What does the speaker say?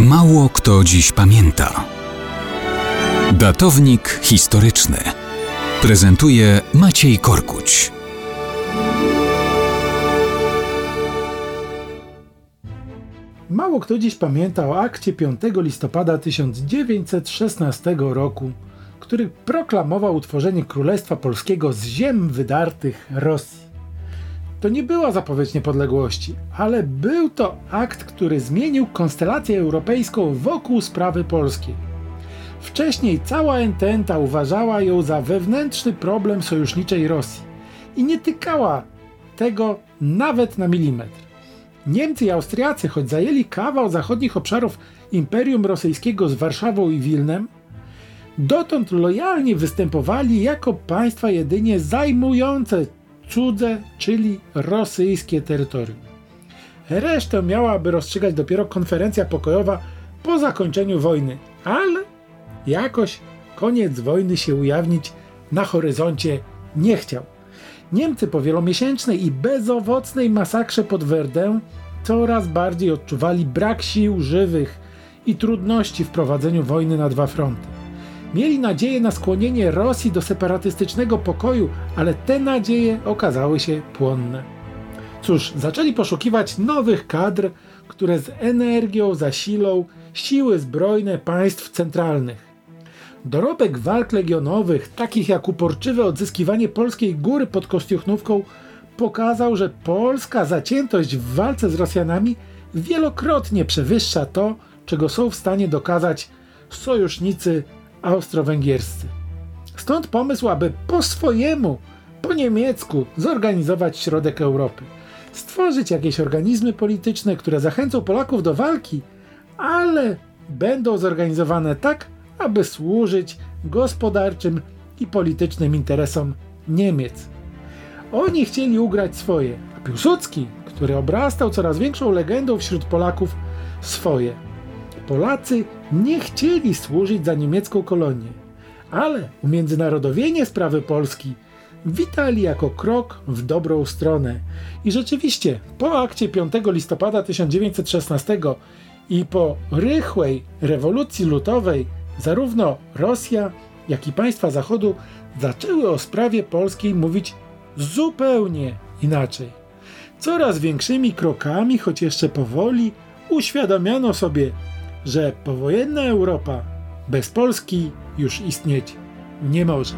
Mało kto dziś pamięta. Datownik historyczny prezentuje Maciej Korkuć. Mało kto dziś pamięta o akcie 5 listopada 1916 roku, który proklamował utworzenie Królestwa Polskiego z ziem wydartych Rosji. To nie była zapowiedź niepodległości, ale był to akt, który zmienił konstelację europejską wokół sprawy polskiej. Wcześniej cała ententa uważała ją za wewnętrzny problem sojuszniczej Rosji i nie tykała tego nawet na milimetr. Niemcy i Austriacy, choć zajęli kawał zachodnich obszarów Imperium Rosyjskiego z Warszawą i Wilnem, dotąd lojalnie występowali jako państwa jedynie zajmujące cudze, czyli rosyjskie terytorium. Resztę miałaby rozstrzygać dopiero konferencja pokojowa po zakończeniu wojny, ale jakoś koniec wojny się ujawnić na horyzoncie nie chciał. Niemcy po wielomiesięcznej i bezowocnej masakrze pod Werdę coraz bardziej odczuwali brak sił żywych i trudności w prowadzeniu wojny na dwa fronty. Mieli nadzieję na skłonienie Rosji do separatystycznego pokoju, ale te nadzieje okazały się płonne. Cóż, zaczęli poszukiwać nowych kadr, które z energią zasilą siły zbrojne państw centralnych. Dorobek walk legionowych, takich jak uporczywe odzyskiwanie polskiej góry pod Kostiuchnówką, pokazał, że polska zaciętość w walce z Rosjanami wielokrotnie przewyższa to, czego są w stanie dokazać sojusznicy austro-węgierscy. Stąd pomysł, aby po swojemu, po niemiecku zorganizować środek Europy. Stworzyć jakieś organizmy polityczne, które zachęcą Polaków do walki, ale będą zorganizowane tak, aby służyć gospodarczym i politycznym interesom Niemiec. Oni chcieli ugrać swoje, a Piłsudski, który obrastał coraz większą legendą wśród Polaków, swoje. Polacy nie chcieli służyć za niemiecką kolonię, ale umiędzynarodowienie sprawy Polski witali jako krok w dobrą stronę. I rzeczywiście, po akcie 5 listopada 1916 i po rychłej rewolucji lutowej, zarówno Rosja, jak i państwa Zachodu zaczęły o sprawie polskiej mówić zupełnie inaczej. Coraz większymi krokami, choć jeszcze powoli, uświadamiano sobie, że powojenna Europa bez Polski już istnieć nie może.